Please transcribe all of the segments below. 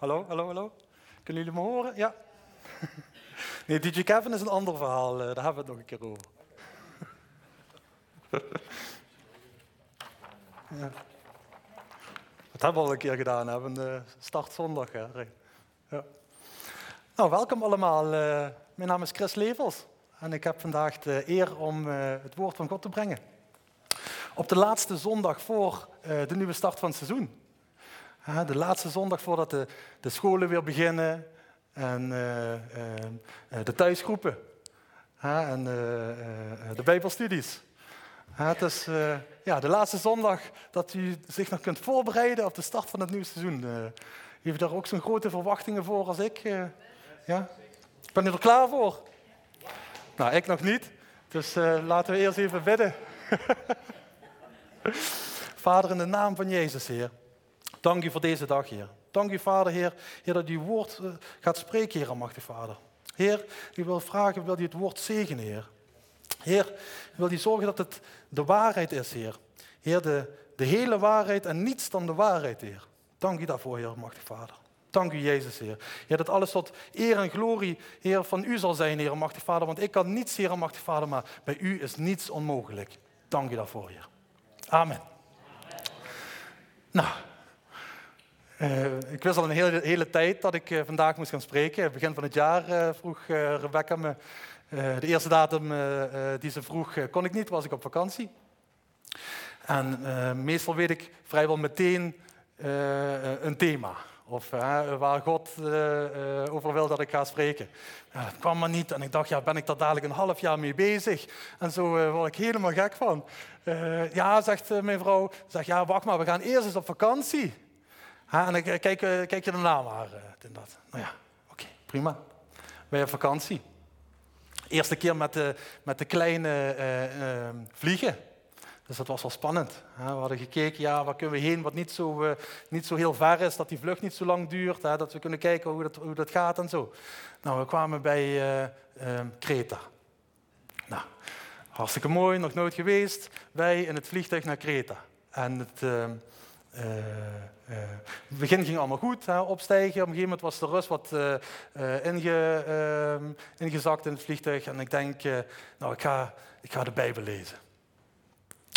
Hallo, hallo, hallo. Kunnen jullie me horen? Ja. Nee, DJ Kevin is een ander verhaal. eh, Daar hebben we het nog een keer over. Ja. Dat hebben we al een keer gedaan, hè? een uh, startzondag. Hè? Ja. Nou, welkom allemaal. Uh, mijn naam is Chris Levels en ik heb vandaag de eer om het woord van God te brengen. Op de laatste zondag voor de nieuwe start van het seizoen. De laatste zondag voordat de, de scholen weer beginnen en de thuisgroepen en de bijbelstudies. het is ja, de laatste zondag dat u zich nog kunt voorbereiden op de start van het nieuwe seizoen. heeft u daar ook zo'n grote verwachtingen voor als ik? Ja? Ben u er klaar voor? Nou, ik nog niet. Dus laten we eerst even bidden. Vader, in de naam van Jezus, Heer. Dank u voor deze dag, Heer. Dank u, Vader, Heer, heer dat u woord uh, gaat spreken, Heer, almachtig Vader. Heer, ik wil vragen, wil u het woord zegenen, Heer. Heer, wil u zorgen dat het de waarheid is, Heer. Heer, de, de hele waarheid en niets dan de waarheid, Heer. Dank u daarvoor, Heer, almachtig Vader. Dank u, Jezus, Heer. Heer, dat alles tot eer en glorie, Heer, van u zal zijn, Heer, machtig Vader. Want ik kan niets, Heer, machtig Vader, maar bij u is niets onmogelijk. Dank u daarvoor, Heer. Amen. Nou, uh, ik wist al een hele, hele tijd dat ik uh, vandaag moest gaan spreken. Begin van het jaar uh, vroeg Rebecca me. de eerste datum die ze vroeg kon ik niet, was ik op vakantie. En meestal weet ik vrijwel meteen een thema. Of waar God over wil dat ik ga spreken. Dat kwam maar niet. En ik dacht, ja, ben ik daar dadelijk een half jaar mee bezig? En zo word ik helemaal gek van. ja, zegt mijn vrouw, ja, wacht maar, we gaan eerst eens op vakantie. En ik kijk, kijk je daarna maar. dat. Nou ja, oké, prima. Wij op vakantie. Eerste keer met de, met de kleine vliegen. Dus dat was wel spannend. We hadden gekeken, ja, waar kunnen we heen wat niet zo, uh, niet zo heel ver is, dat die vlucht niet zo lang duurt, hè, dat we kunnen kijken hoe dat, hoe dat gaat en zo. Nou, we kwamen bij uh, uh, Kreta. Nou, hartstikke mooi, nog nooit geweest. Wij in het vliegtuig naar Kreta. En het begin ging allemaal goed, hè, opstijgen. Op een gegeven moment was de rust wat inge, ehm, ingezakt in het vliegtuig. En ik denk, nou, ik ga, ik ga de Bijbel lezen.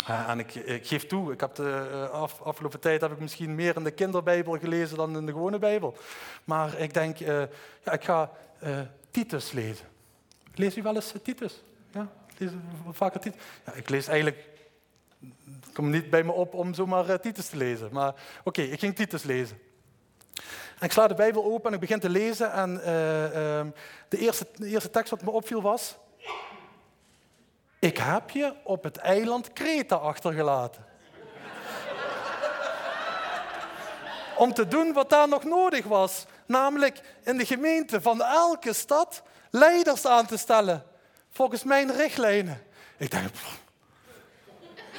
Uh, en ik, ik, geef toe, ik heb de uh, af, afgelopen tijd heb ik misschien meer in de kinderbijbel gelezen dan in de gewone bijbel. Maar ik denk, uh, ja, ik ga Titus lezen. Lees u wel eens Titus? Ja, lees vaker Titus? Ja, ik lees eigenlijk, het komt niet bij me op om zomaar Titus te lezen. Maar oké, ik ging Titus lezen. En ik sla de Bijbel open en ik begin te lezen. En ehm, de, eerste, eerste tekst wat me opviel was, ik heb je op het eiland Kreta achtergelaten. Om te doen wat daar nog nodig was. Namelijk in de gemeente van elke stad leiders aan te stellen. Volgens mijn richtlijnen. Ik denk,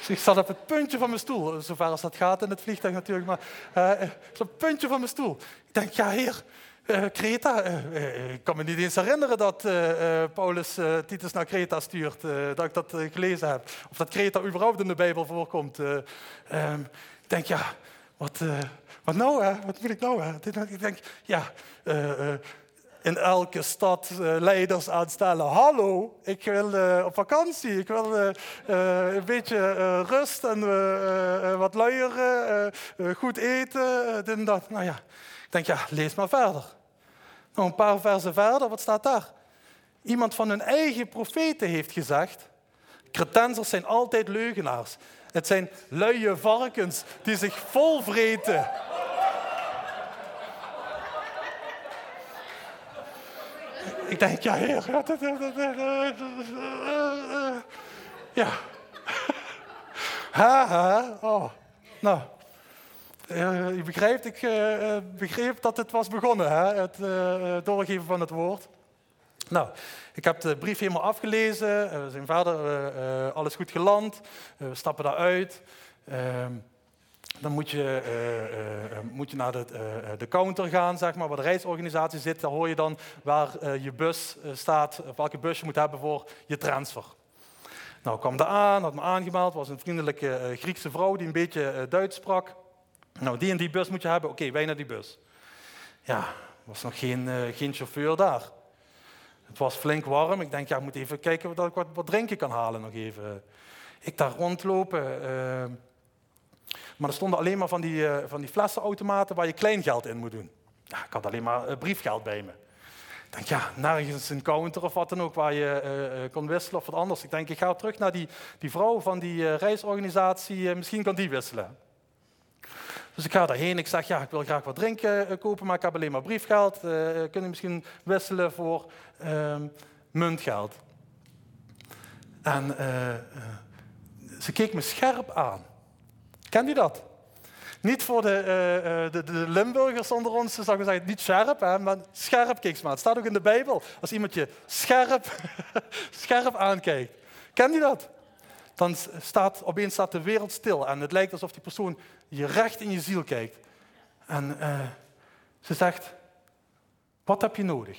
ik zat op het puntje van mijn stoel, zover als dat gaat in het vliegtuig natuurlijk, maar uh, op het puntje van mijn stoel. Ik denk, ja heer, uh, Kreta, uh, ik kan me niet eens herinneren dat Paulus Titus naar Kreta stuurt, dat ik dat gelezen heb. Of dat Kreta überhaupt in de Bijbel voorkomt. Ehm, ik denk, ja, wat, wat nou hè? Wat moet ik nou hè? Ik denk, ja, in elke stad leiders aanstellen. Hallo, ik wil op vakantie. Ik wil een beetje rust en wat luieren, goed eten, en dat. Nou ja, ik denk, ja, lees maar verder. Nou, een paar versen verder, wat staat daar? Iemand van hun eigen profeten heeft gezegd, Cretensers zijn altijd leugenaars. Het zijn luie varkens die zich volvreten. Ik denk, ja, heer. Ja. Ha, ha. Oh. Nou, uh, u begrijpt, ik uh, begreep dat het was begonnen, hè? het doorgeven van het woord. Nou, ik heb de brief helemaal afgelezen. zijn verder, alles goed geland. we stappen daaruit. Dan moet je, moet je naar de, de, counter gaan, zeg maar, waar de reisorganisatie zit. Daar hoor je dan waar je bus staat, of welke bus je moet hebben voor je transfer. Nou, kwam daar aan, had me aangemeld. was een vriendelijke Griekse vrouw die een beetje Duits sprak. Nou, die en die bus moet je hebben. Oké, wij naar die bus. ja, was nog geen, geen chauffeur daar. Het was flink warm. Ik denk, ja, ik moet even kijken dat ik wat, wat drinken kan halen nog even. Ik daar rondlopen. Maar er stonden alleen maar van die, uh, van die flessenautomaten waar je kleingeld in moet doen. Ja, ik had alleen maar briefgeld bij me. Ik denk, ja, nergens een counter of wat dan ook waar je kon wisselen of wat anders. Ik denk, ik ga terug naar die, die vrouw van die reisorganisatie. misschien kan die wisselen. Dus ik ga daarheen. Ik zeg, ja, ik wil graag wat drinken eh, kopen, maar ik heb alleen maar briefgeld. Kunnen je misschien wisselen voor uh, muntgeld? En ze keek me scherp aan. Ken je dat? Niet voor de, de, de, Limburgers onder ons, zou ik zeggen, niet scherp, hè, maar scherp maar. Het staat ook in de Bijbel. Als iemand je scherp, scherp aankijkt. Ken je dat? dan staat opeens staat de wereld stil en het lijkt alsof die persoon je recht in je ziel kijkt. En uh, ze zegt, wat heb je nodig?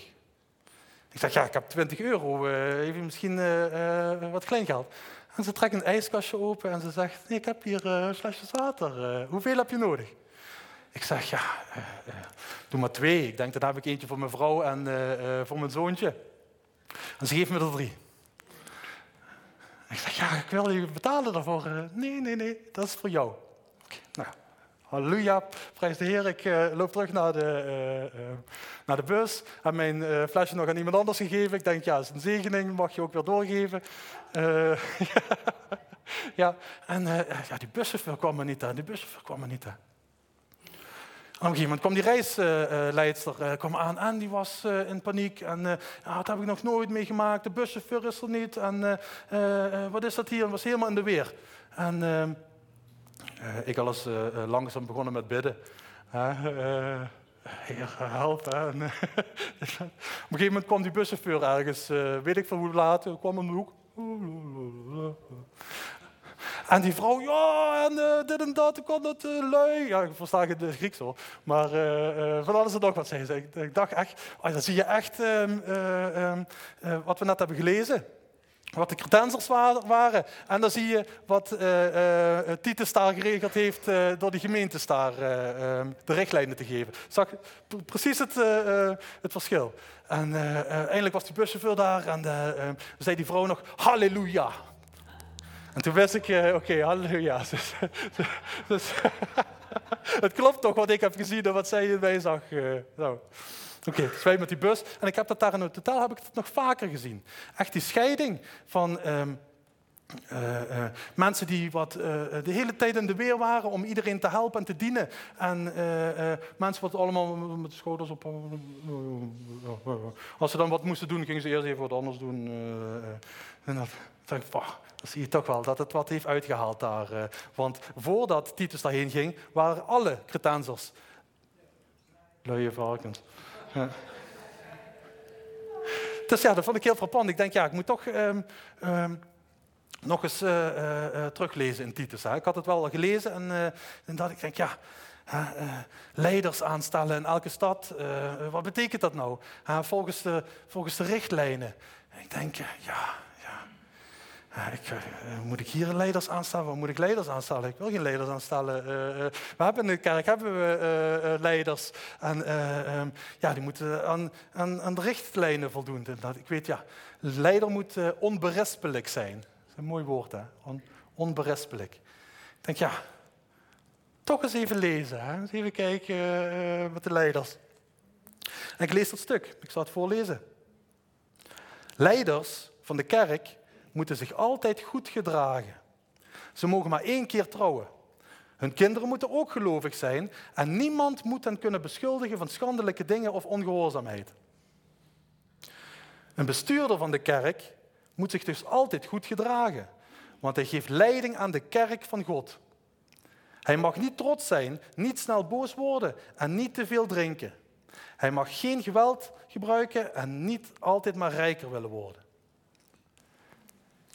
Ik zeg, ja, ik heb 20 euro, even misschien wat kleingeld. En ze trekt een ijskastje open en ze zegt, nee, ik heb hier een flesje water. hoeveel heb je nodig? Ik zeg, ja, doe maar twee. Ik denk, dat heb ik eentje voor mijn vrouw en voor mijn zoontje. En ze geeft me er drie. Ik zeg, ja, ik wil je betalen daarvoor. Eh, nee, nee, nee, dat is voor jou. Okay, nou, halleluja, prijs de Heer. Ik uh, loop terug naar de, uh, naar de bus. Heb mijn flesje nog aan iemand anders gegeven. Ik denk, ja, is een zegening, mag je ook weer doorgeven. ja, en ja, die buschauffeur kwam er niet aan. Die buschauffeur kwam niet aan. Op een gegeven moment kwam die reisleidster kwam aan en die was in paniek. En ja, dat heb ik nog nooit meegemaakt. De buschauffeur is er niet. En wat is dat hier? En was helemaal in de weer. En ik al eens langzaam begonnen met bidden. Heer, help. Op een gegeven moment kwam die buschauffeur ergens, weet ik veel hoe laat, kwam in de hoek. En die vrouw, ja, en dit en dat, kon dat uh, lui. Ja, ik versta het Grieks hoor. Maar van alles en nog wat zei ze. Ik, dacht echt, oh, dan zie je echt um, um, wat we net hebben gelezen. Wat de credenzers waren. En dan zie je wat uh, Titus daar geregeld heeft door de gemeentes daar ehm, de richtlijnen te geven. Zag precies het, het verschil. En eindelijk was die buschauffeur daar en zei die vrouw nog, halleluja. En toen wist ik, oké, halleluja. Dus, dus het klopt toch wat ik heb gezien en wat zij mij zag. Oké, okay, dus met die bus. En ik heb dat daar in het totaal heb ik het nog vaker gezien. Echt die scheiding van um, uh, uh, mensen die wat, uh, de hele tijd in de weer waren om iedereen te helpen en te dienen. En mensen wat allemaal met de schouders op. Als ze dan wat moesten doen, gingen ze eerst even wat anders doen. en dat, dan zie je toch wel dat het wat heeft uitgehaald daar. Eh. Want voordat Titus daarheen ging, waren alle Cretensers luie varkens. Dus ja, dat vond ik heel frappant. Ik denk, ja, ik moet toch um, um, nog eens uh, uh, teruglezen in Titus. Hè. Ik had het wel al gelezen en, en dat ik denk, ja, leiders aanstellen in elke stad. wat betekent dat nou? volgens, de, volgens de richtlijnen. En ik denk, ja, ik, uh, moet ik hier leiders aanstellen? Waar moet ik leiders aanstellen? Ik wil geen leiders aanstellen. Uh, we hebben in de kerk hebben we leiders. Ehm, ja, die moeten aan, aan, de richtlijnen voldoen. Ik weet, ja, leider moet onberispelijk zijn. Dat is een mooi woord, hè? On, onberispelijk. Ik denk, ja, toch eens even lezen. Hè? Eens even kijken met de leiders. En ik lees dat stuk. Ik zal het voorlezen. Leiders van de kerk moeten zich altijd goed gedragen. Ze mogen maar één keer trouwen. Hun kinderen moeten ook gelovig zijn en niemand moet hen kunnen beschuldigen van schandelijke dingen of ongehoorzaamheid. Een bestuurder van de kerk moet zich dus altijd goed gedragen, want hij geeft leiding aan de kerk van God. Hij mag niet trots zijn, niet snel boos worden en niet te veel drinken. Hij mag geen geweld gebruiken en niet altijd maar rijker willen worden.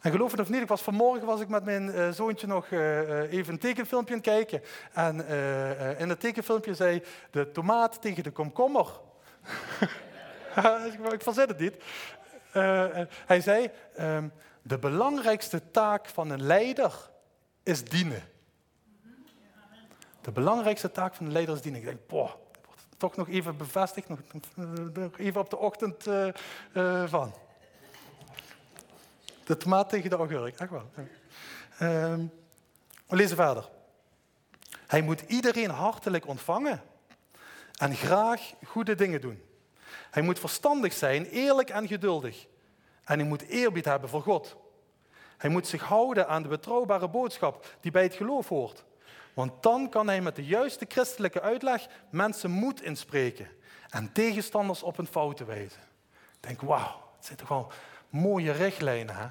En geloof het of niet, ik was vanmorgen was ik met mijn uh, zoontje nog uh, even een tekenfilmpje aan kijken. En in het tekenfilmpje zei de tomaat tegen de komkommer. ik verzet het niet. hij zei, um, de belangrijkste taak van een leider is dienen. De belangrijkste taak van een leider is dienen. Ik denk, boah, toch nog even bevestigd, nog, even op de ochtend van. De tomaat tegen de augurk, echt wel. Ehm, we lezen verder. Hij moet iedereen hartelijk ontvangen en graag goede dingen doen. Hij moet verstandig zijn, eerlijk en geduldig. En hij moet eerbied hebben voor God. Hij moet zich houden aan de betrouwbare boodschap die bij het geloof hoort. Want dan kan hij met de juiste christelijke uitleg mensen moed inspreken en tegenstanders op hun fouten wijzen. Ik denk, wauw, het zijn toch wel mooie richtlijnen. Hè?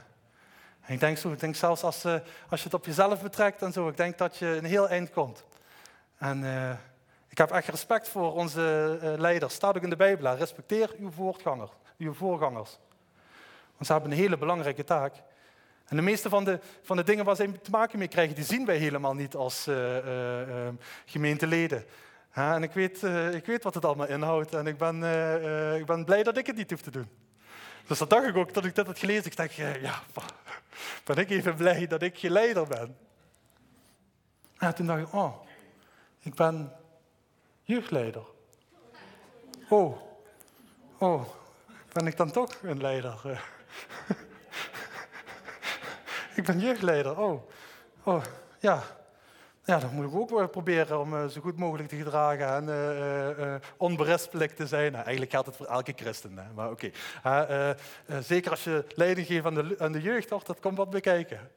Ik denk, ik denk zelfs als, uh, als je het op jezelf betrekt en zo, ik denk dat je een heel eind komt. En uh, ik heb echt respect voor onze uh, leiders. Staat ook in de Bijbel, respecteer uw voorgangers. Uw voorgangers. Want ze hebben een hele belangrijke taak. En de meeste van de, van de dingen waar zij te maken mee krijgen, die zien wij helemaal niet als uh, gemeenteleden. en ik weet, ik weet wat het allemaal inhoudt en ik ben, ik ben blij dat ik het niet hoef te doen. Dus dat dacht ik ook, dat ik dit had gelezen. Ik dacht, ja, ben ik even blij dat ik je leider ben. En toen dacht ik, oh, ik ben jeugdleider. Oh, oh, ben ik dan toch een leider? ik ben jeugdleider. Oh, oh ja. Ja, dan moet ik ook proberen om uh, zo goed mogelijk te gedragen en uh, uh, onberispelijk te zijn. Nou, eigenlijk geldt het voor elke christen, hè? maar oké. Zeker als je leiding geeft aan de, aan de jeugd, toch, dat komt wat bekijken.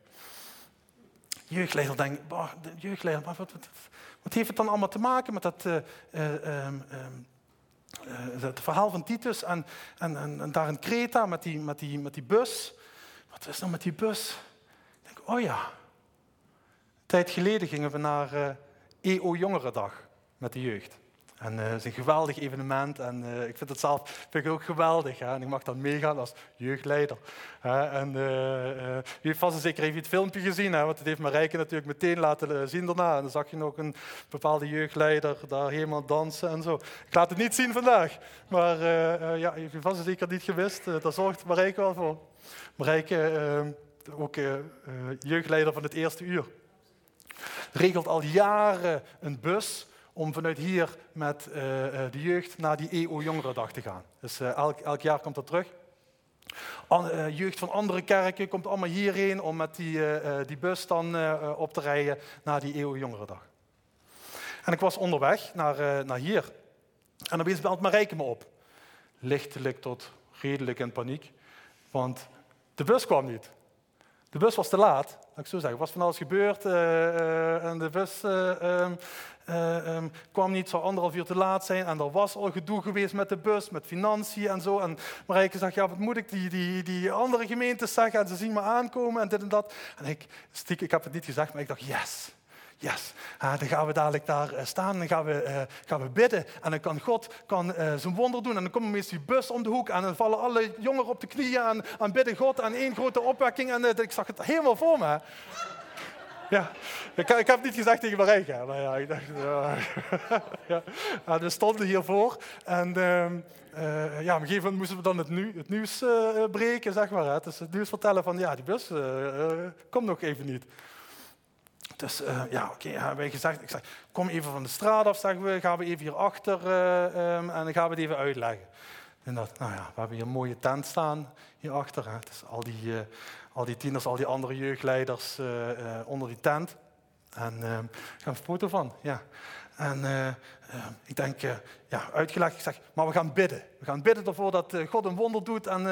Jeugdleider denk bah, de jeugdleider, wat, wat, wat, heeft het dan allemaal te maken met dat, um, het verhaal van Titus en, en, en, daar in Kreta met die, met, die, met die bus? Wat is nou met die bus? oh ja, tijd geleden gingen we naar uh, EO Jongerendag met de jeugd. En uh, het is een geweldig evenement en uh, ik vind het zelf vind ik ook geweldig. Hè? En ik mag dan meegaan als jeugdleider. Hè? En uh, u heeft vast zeker het filmpje gezien, hè? want het heeft Marijke natuurlijk meteen laten zien daarna. En dan zag je nog een bepaalde jeugdleider daar helemaal dansen en zo. Ik laat het niet zien vandaag, maar ja, heeft u vast en zeker niet gewist. daar zorgt Marijke wel voor. Marijke ook jeugdleider van het eerste uur. Regelt al jaren een bus om vanuit hier met uh, de jeugd naar die EO Jongerendag te gaan. Dus elk, elk, jaar komt dat terug. Jeugd van andere kerken komt allemaal hierheen om met die, die bus dan op te rijden naar die EO Jongerendag. En ik was onderweg naar, naar hier. En opeens belt Marijke me op. Lichtelijk tot redelijk in paniek. Want de bus kwam niet. De bus was te laat, laat ik zo zeggen. Er was van alles gebeurd uh, uh, en de bus uh, um, kwam niet, zou anderhalf uur te laat zijn. En er was al gedoe geweest met de bus, met financiën en zo. En Marijke zegt, ja, wat moet ik die, die, die andere gemeentes zeggen? En ze zien me aankomen en dit en dat. En ik, stiekem, ik heb het niet gezegd, maar ik dacht, yes. Yes, dan gaan we dadelijk daar eh, staan, dan gaan we, uh, gaan we bidden en dan kan God kan, uh, zijn wonder doen. En dan komt ineens die bus om de hoek en dan vallen alle jongeren op de knieën en, en bidden God en één grote opwekking. En ik zag het helemaal voor me. Ja, ik, ik, heb niet gezegd tegen Marijke, maar ja, ik dacht, ja. ja. we stonden hiervoor en ehm, ja, op een gegeven moment moesten we dan het nieuws breken, zeg maar. Hè. Dus het nieuws vertellen van, ja, die bus komt nog even niet. Dus uh, ja, oké, hebben gezegd, ik zeg, kom even van de straat af, zeggen we, gaan we even hierachter uh, um, en dan gaan we het even uitleggen. En dat, nou ja, we hebben hier een mooie tent staan hierachter. Hè. Dus al die, uh, al die tieners, al die andere jeugdleiders onder die tent. En uh, gaan we een foto van, ja. En ik denk, uh, ja, uitgelegd, ik zeg, maar we gaan bidden. We gaan bidden ervoor dat God een wonder doet en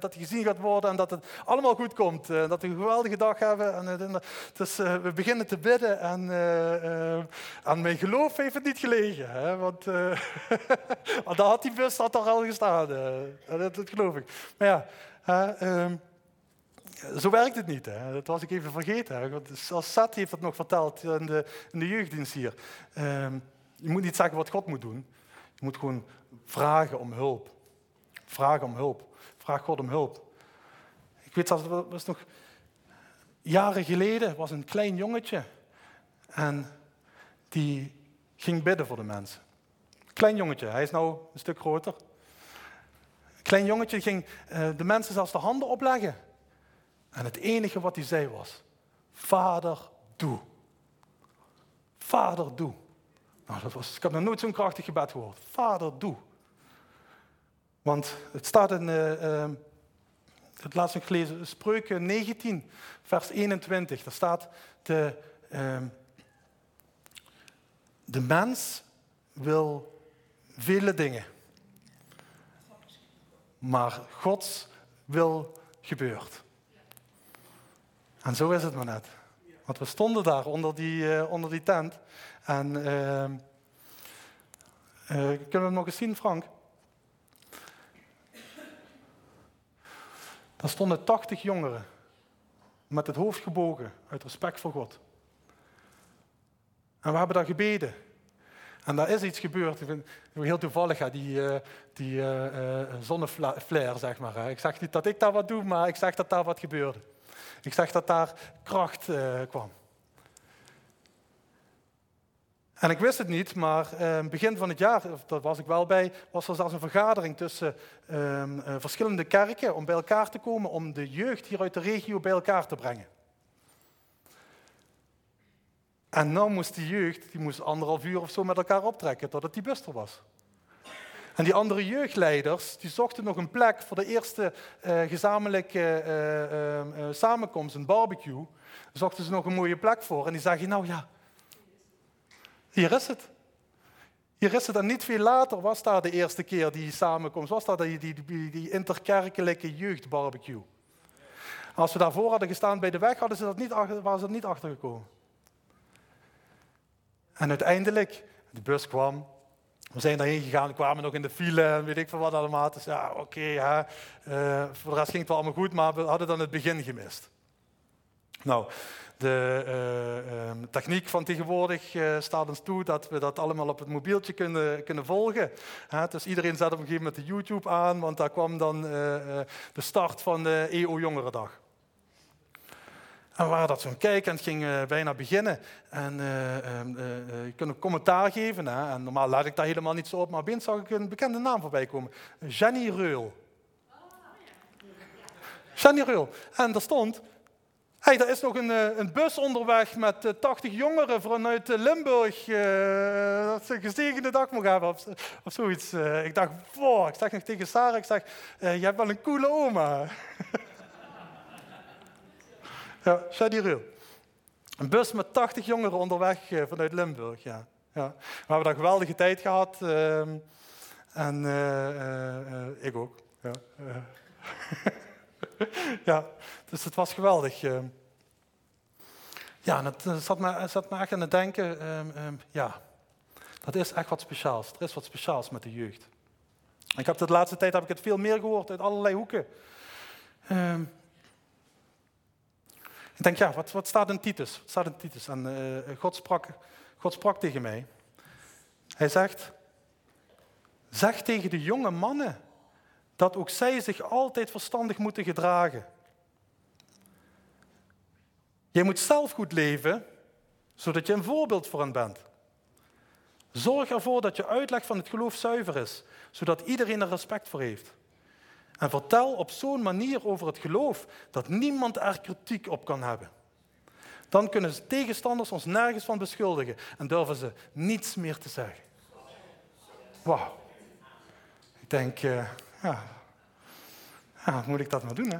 dat hij gezien gaat worden en dat het allemaal goed komt. dat we een geweldige dag hebben. En, dus we beginnen te bidden en aan mijn geloof heeft het niet gelegen. Hè, want daar had die bus had al gestaan. Dat, dat, geloof ik. Maar ja, ehm, zo werkt het niet. Hè. Dat was ik even vergeten. Hè. Als Sat heeft het nog verteld in de, in de jeugddienst hier. Ehm, je moet niet zeggen wat God moet doen. Je moet gewoon vragen om hulp. Vragen om hulp. Vraag God om hulp. Ik weet zelfs, dat was nog jaren geleden, was een klein jongetje. En die ging bidden voor de mensen. Klein jongetje, hij is nou een stuk groter. Klein jongetje ging uh, de mensen zelfs de handen opleggen. En het enige wat hij zei was, Vader, doe. Vader, doe. Ik heb nog nooit zo'n krachtig gebed gehoord. Vader, doe. Want het staat in, uh, uh, het laatst nog gelezen, Spreuken 19, vers 21. Daar staat, de, uh, de mens wil vele dingen. Maar Gods wil gebeurt. En zo is het maar net. Want we stonden daar onder die, uh, onder die tent. En uh, uh, kunnen we nog eens zien, Frank? Daar stonden 80 jongeren met het hoofd gebogen uit respect voor God. En we hebben daar gebeden. En daar is iets gebeurd. Heel toevallig, ja, die, uh, die uh, zonneflare, zeg maar. Hè. Ik zeg niet dat ik daar wat doe, maar ik zeg dat daar wat gebeurde. Ik zeg dat daar kracht kwam. En ik wist het niet, maar uh, begin van het jaar, daar was ik wel bij, was er zelfs een vergadering tussen uh, verschillende kerken om bij elkaar te komen om de jeugd hier uit de regio bij elkaar te brengen. En nou moest die jeugd, die moest anderhalf uur of zo met elkaar optrekken totdat die bus er was. En die andere jeugdleiders, die zochten nog een plek voor de eerste uh, gezamenlijke uh, samenkomst, een barbecue. Zochten ze nog een mooie plek voor. En die zeggen, nou ja, hier is het. Hier is het. En niet veel later was daar de eerste keer die samenkomst, was daar die, die, die, die interkerkelijke jeugdbarbecue. Als we daarvoor hadden gestaan bij de weg, hadden ze dat niet, waren ze er niet achter gekomen. En uiteindelijk, de bus kwam, we zijn daarheen gegaan, kwamen nog in de file en weet ik veel wat allemaal. Dus ja, oké. Uh, voor de rest ging het wel allemaal goed, maar we hadden dan het begin gemist. Nou, de uh, um, techniek van tegenwoordig uh, staat ons toe dat we dat allemaal op het mobieltje kunnen, kunnen volgen. Hè, dus iedereen zet op een gegeven moment de YouTube aan, want daar kwam dan de start van de EO Jongerendag. En we waren dat zo'n kijken en het ging bijna beginnen. En uh, je kunt een commentaar geven. Hè? En normaal laat ik daar helemaal niet zo op, maar opeens zag ik een bekende naam voorbij komen. Jenny Reul. Jenny Reul. En daar stond, hey, er is nog een, een bus onderweg met 80 jongeren vanuit Limburg. dat ze een gezegende dag mogen hebben of, of zoiets. ik dacht, wow, ik zeg nog tegen Sarah, ik zeg, je hebt wel een coole oma. Ja, Shadi Een bus met 80 jongeren onderweg eh, vanuit Limburg. Ja. Ja. We hebben daar geweldige tijd gehad. Uh, en ik ook. Ja. ja, dus het was geweldig. Ehm. Ja, en het zat me, zat me echt aan het denken. Um, ja, dat is echt wat speciaals. Er is wat speciaals met de jeugd. Ik heb de laatste tijd heb ik het veel meer gehoord uit allerlei hoeken. Ik denk, ja, wat, wat staat in Titus? Wat staat in Titus? En uh, God, sprak, God sprak tegen mij. Hij zegt, zeg tegen de jonge mannen dat ook zij zich altijd verstandig moeten gedragen. Je moet zelf goed leven, zodat je een voorbeeld voor hen bent. Zorg ervoor dat je uitleg van het geloof zuiver is, zodat iedereen er respect voor heeft. En vertel op zo'n manier over het geloof dat niemand er kritiek op kan hebben. Dan kunnen tegenstanders ons nergens van beschuldigen en durven ze niets meer te zeggen. Wauw. Ik denk, uh, ja, moet ik dat maar doen, hè?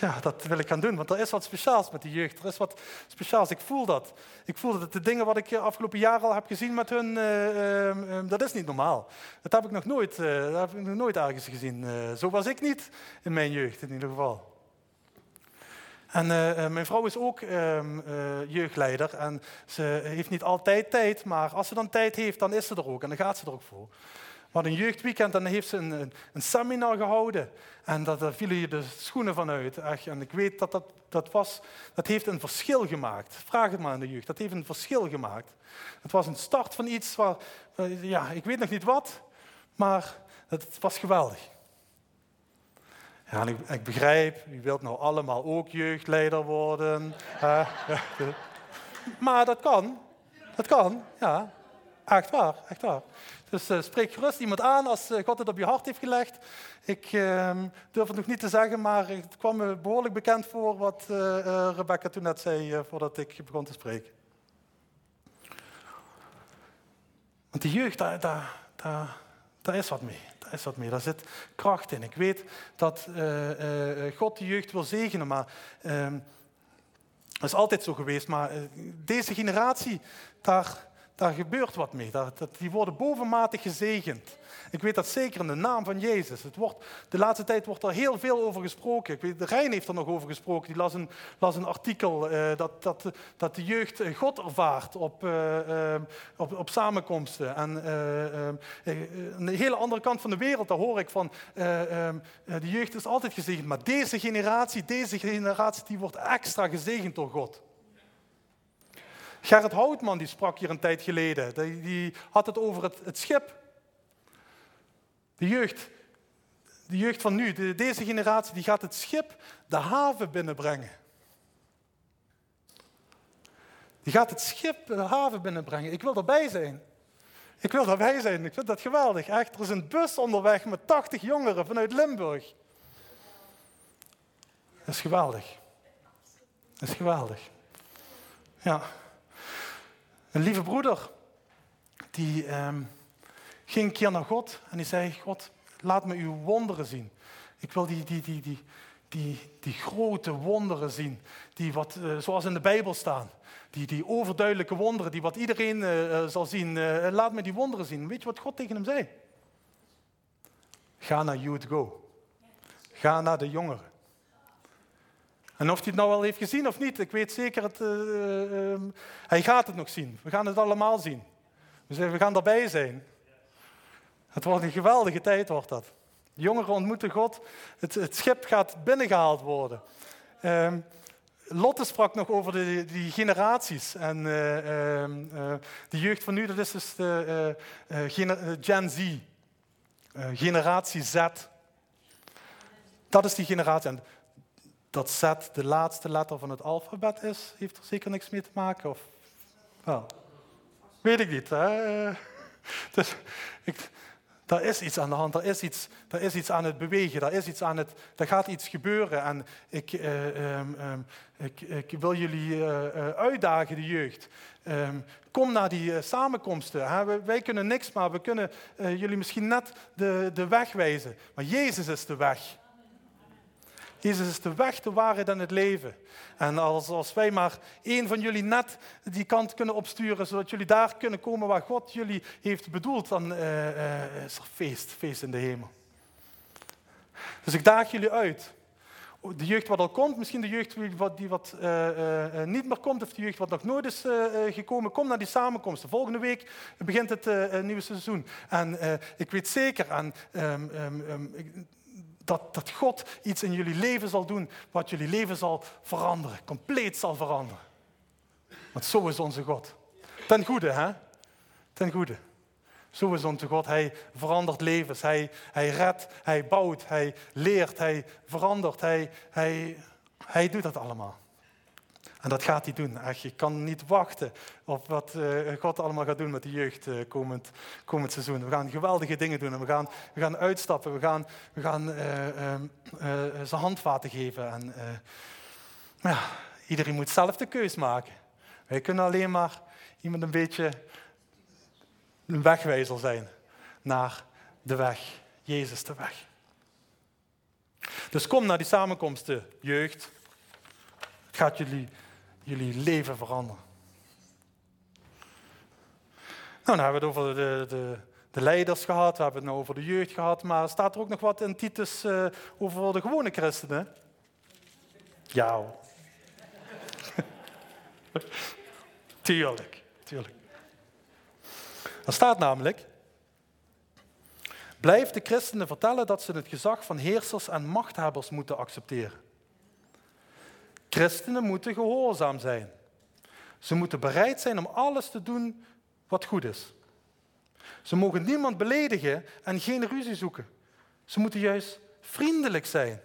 Ja, dat wil ik gaan doen, want er is wat speciaals met die jeugd. Er is wat speciaals. Ik voel dat. Ik voel dat de dingen wat ik afgelopen jaar al heb gezien met hun, uh, uh, dat is niet normaal. Dat heb ik nog nooit, dat heb ik nog nooit ergens gezien. zo was ik niet in mijn jeugd, in ieder geval. En mijn vrouw is ook ehm, jeugdleider en ze heeft niet altijd tijd, maar als ze dan tijd heeft, dan is ze er ook en dan gaat ze er ook voor. Hadden een jeugdweekend en dan heeft ze een, een, seminar gehouden. En dat, daar vielen je de schoenen van uit. En ik weet dat dat, dat was, dat heeft een verschil gemaakt. Vraag het maar aan de jeugd. Dat heeft een verschil gemaakt. Het was een start van iets waar, ja, ik weet nog niet wat, maar het was geweldig. Ja, ik, ik begrijp, u wilt nou allemaal ook jeugdleider worden. maar dat kan. Dat kan, ja. Echt waar, echt waar. Dus uh, spreek gerust iemand aan als uh, God het op je hart heeft gelegd. Ik uh, durf het nog niet te zeggen, maar het kwam me behoorlijk bekend voor wat uh, Rebecca toen net zei voordat ik begon te spreken. Want die jeugd, daar, daar, daar, daar is wat mee. Daar is wat mee. Daar zit kracht in. Ik weet dat God de jeugd wil zegenen, maar uh, dat is altijd zo geweest. Maar deze generatie, daar, daar gebeurt wat mee. Die worden bovenmatig gezegend. Ik weet dat zeker in de naam van Jezus. Het wordt, de laatste tijd wordt er heel veel over gesproken. Ik weet, de Rijn heeft er nog over gesproken. Die las een, las een artikel uh, dat, dat, dat de jeugd God ervaart op, uh, uh, op, op samenkomsten. En de hele andere kant van de wereld, daar hoor ik van, de jeugd is altijd gezegend. Maar deze generatie, deze generatie, die wordt extra gezegend door God. Gerrit Houtman die sprak hier een tijd geleden. Die, die had het over het, het schip de jeugd, de jeugd van nu, de, deze generatie, die gaat het schip de haven binnenbrengen. Die gaat het schip de haven binnenbrengen. Ik wil erbij zijn. Ik wil erbij zijn. Ik vind dat geweldig. Echt, er is een bus onderweg met 80 jongeren vanuit Limburg. Dat is geweldig. Dat is geweldig. Ja. Een lieve broeder, die, ehm, ging een keer naar God en die zei, God, laat me uw wonderen zien. Ik wil die, die, die, die, die, die grote wonderen zien, die wat, uh, zoals in de Bijbel staan. Die, die overduidelijke wonderen, die wat iedereen uh, zal zien. Laat me die wonderen zien. Weet je wat God tegen hem zei? Ga naar Youth Go. Ga naar de jongeren. En of hij het nou al heeft gezien of niet, ik weet zeker, het, ehm, hij gaat het nog zien. We gaan het allemaal zien. Dus we gaan erbij zijn. Het wordt een geweldige tijd, wordt dat. Jongeren ontmoeten God. Het, het schip gaat binnengehaald worden. Um, Lotte sprak nog over de, die generaties. En uh, uh, de jeugd van nu, dat is dus de Gen Z. generatie Z. Dat is die generatie. En dat Z de laatste letter van het alfabet is, heeft er zeker niks mee te maken? Of, wel, weet ik niet. Hè? Dus, ik, daar is iets aan de hand, er is iets, er is iets aan het bewegen, er, is iets aan het, er gaat iets gebeuren. En ik, uh, um, um, ik, ik, wil jullie uh, uitdagen, de jeugd. Um, kom naar die samenkomsten. Wij kunnen niks, maar we kunnen jullie misschien net de, de weg wijzen. Maar Jezus is de weg. Jezus is de weg, de waarheid en het leven. En als, als wij maar één van jullie net die kant kunnen opsturen, zodat jullie daar kunnen komen waar God jullie heeft bedoeld, dan uh, uh, is er feest, feest in de hemel. Dus ik daag jullie uit. De jeugd wat al komt, misschien de jeugd die wat, die wat uh, niet meer komt, of de jeugd wat nog nooit is gekomen, kom naar die samenkomsten. Volgende week begint het nieuwe seizoen. En ik weet zeker, en, um, dat, dat God iets in jullie leven zal doen, wat jullie leven zal veranderen, compleet zal veranderen. Want zo is onze God. Ten goede, hè? Ten goede. Zo is onze God. Hij verandert levens. Hij, hij redt, hij bouwt, hij leert, hij verandert. Hij, hij, hij doet dat allemaal. En dat gaat hij doen. Je kan niet wachten op wat uh, God allemaal gaat doen met de jeugd uh, komend, komend seizoen. We gaan geweldige dingen doen en we gaan, we gaan uitstappen. We gaan, we gaan uh, ze handvaten geven. En, ja, iedereen moet zelf de keus maken. Wij kunnen alleen maar iemand een beetje een wegwijzer zijn naar de weg. Jezus de weg. Dus kom naar die samenkomsten, jeugd. Het gaat jullie jullie leven veranderen. Nou, dan hebben we het over de, de, de leiders gehad, we hebben het nou over de jeugd gehad, maar staat er ook nog wat in Titus uh, over de gewone christenen? Ja. tuurlijk, tuurlijk. Er staat namelijk, blijf de christenen vertellen dat ze het gezag van heersers en machthebbers moeten accepteren. Christenen moeten gehoorzaam zijn. Ze moeten bereid zijn om alles te doen wat goed is. Ze mogen niemand beledigen en geen ruzie zoeken. Ze moeten juist vriendelijk zijn.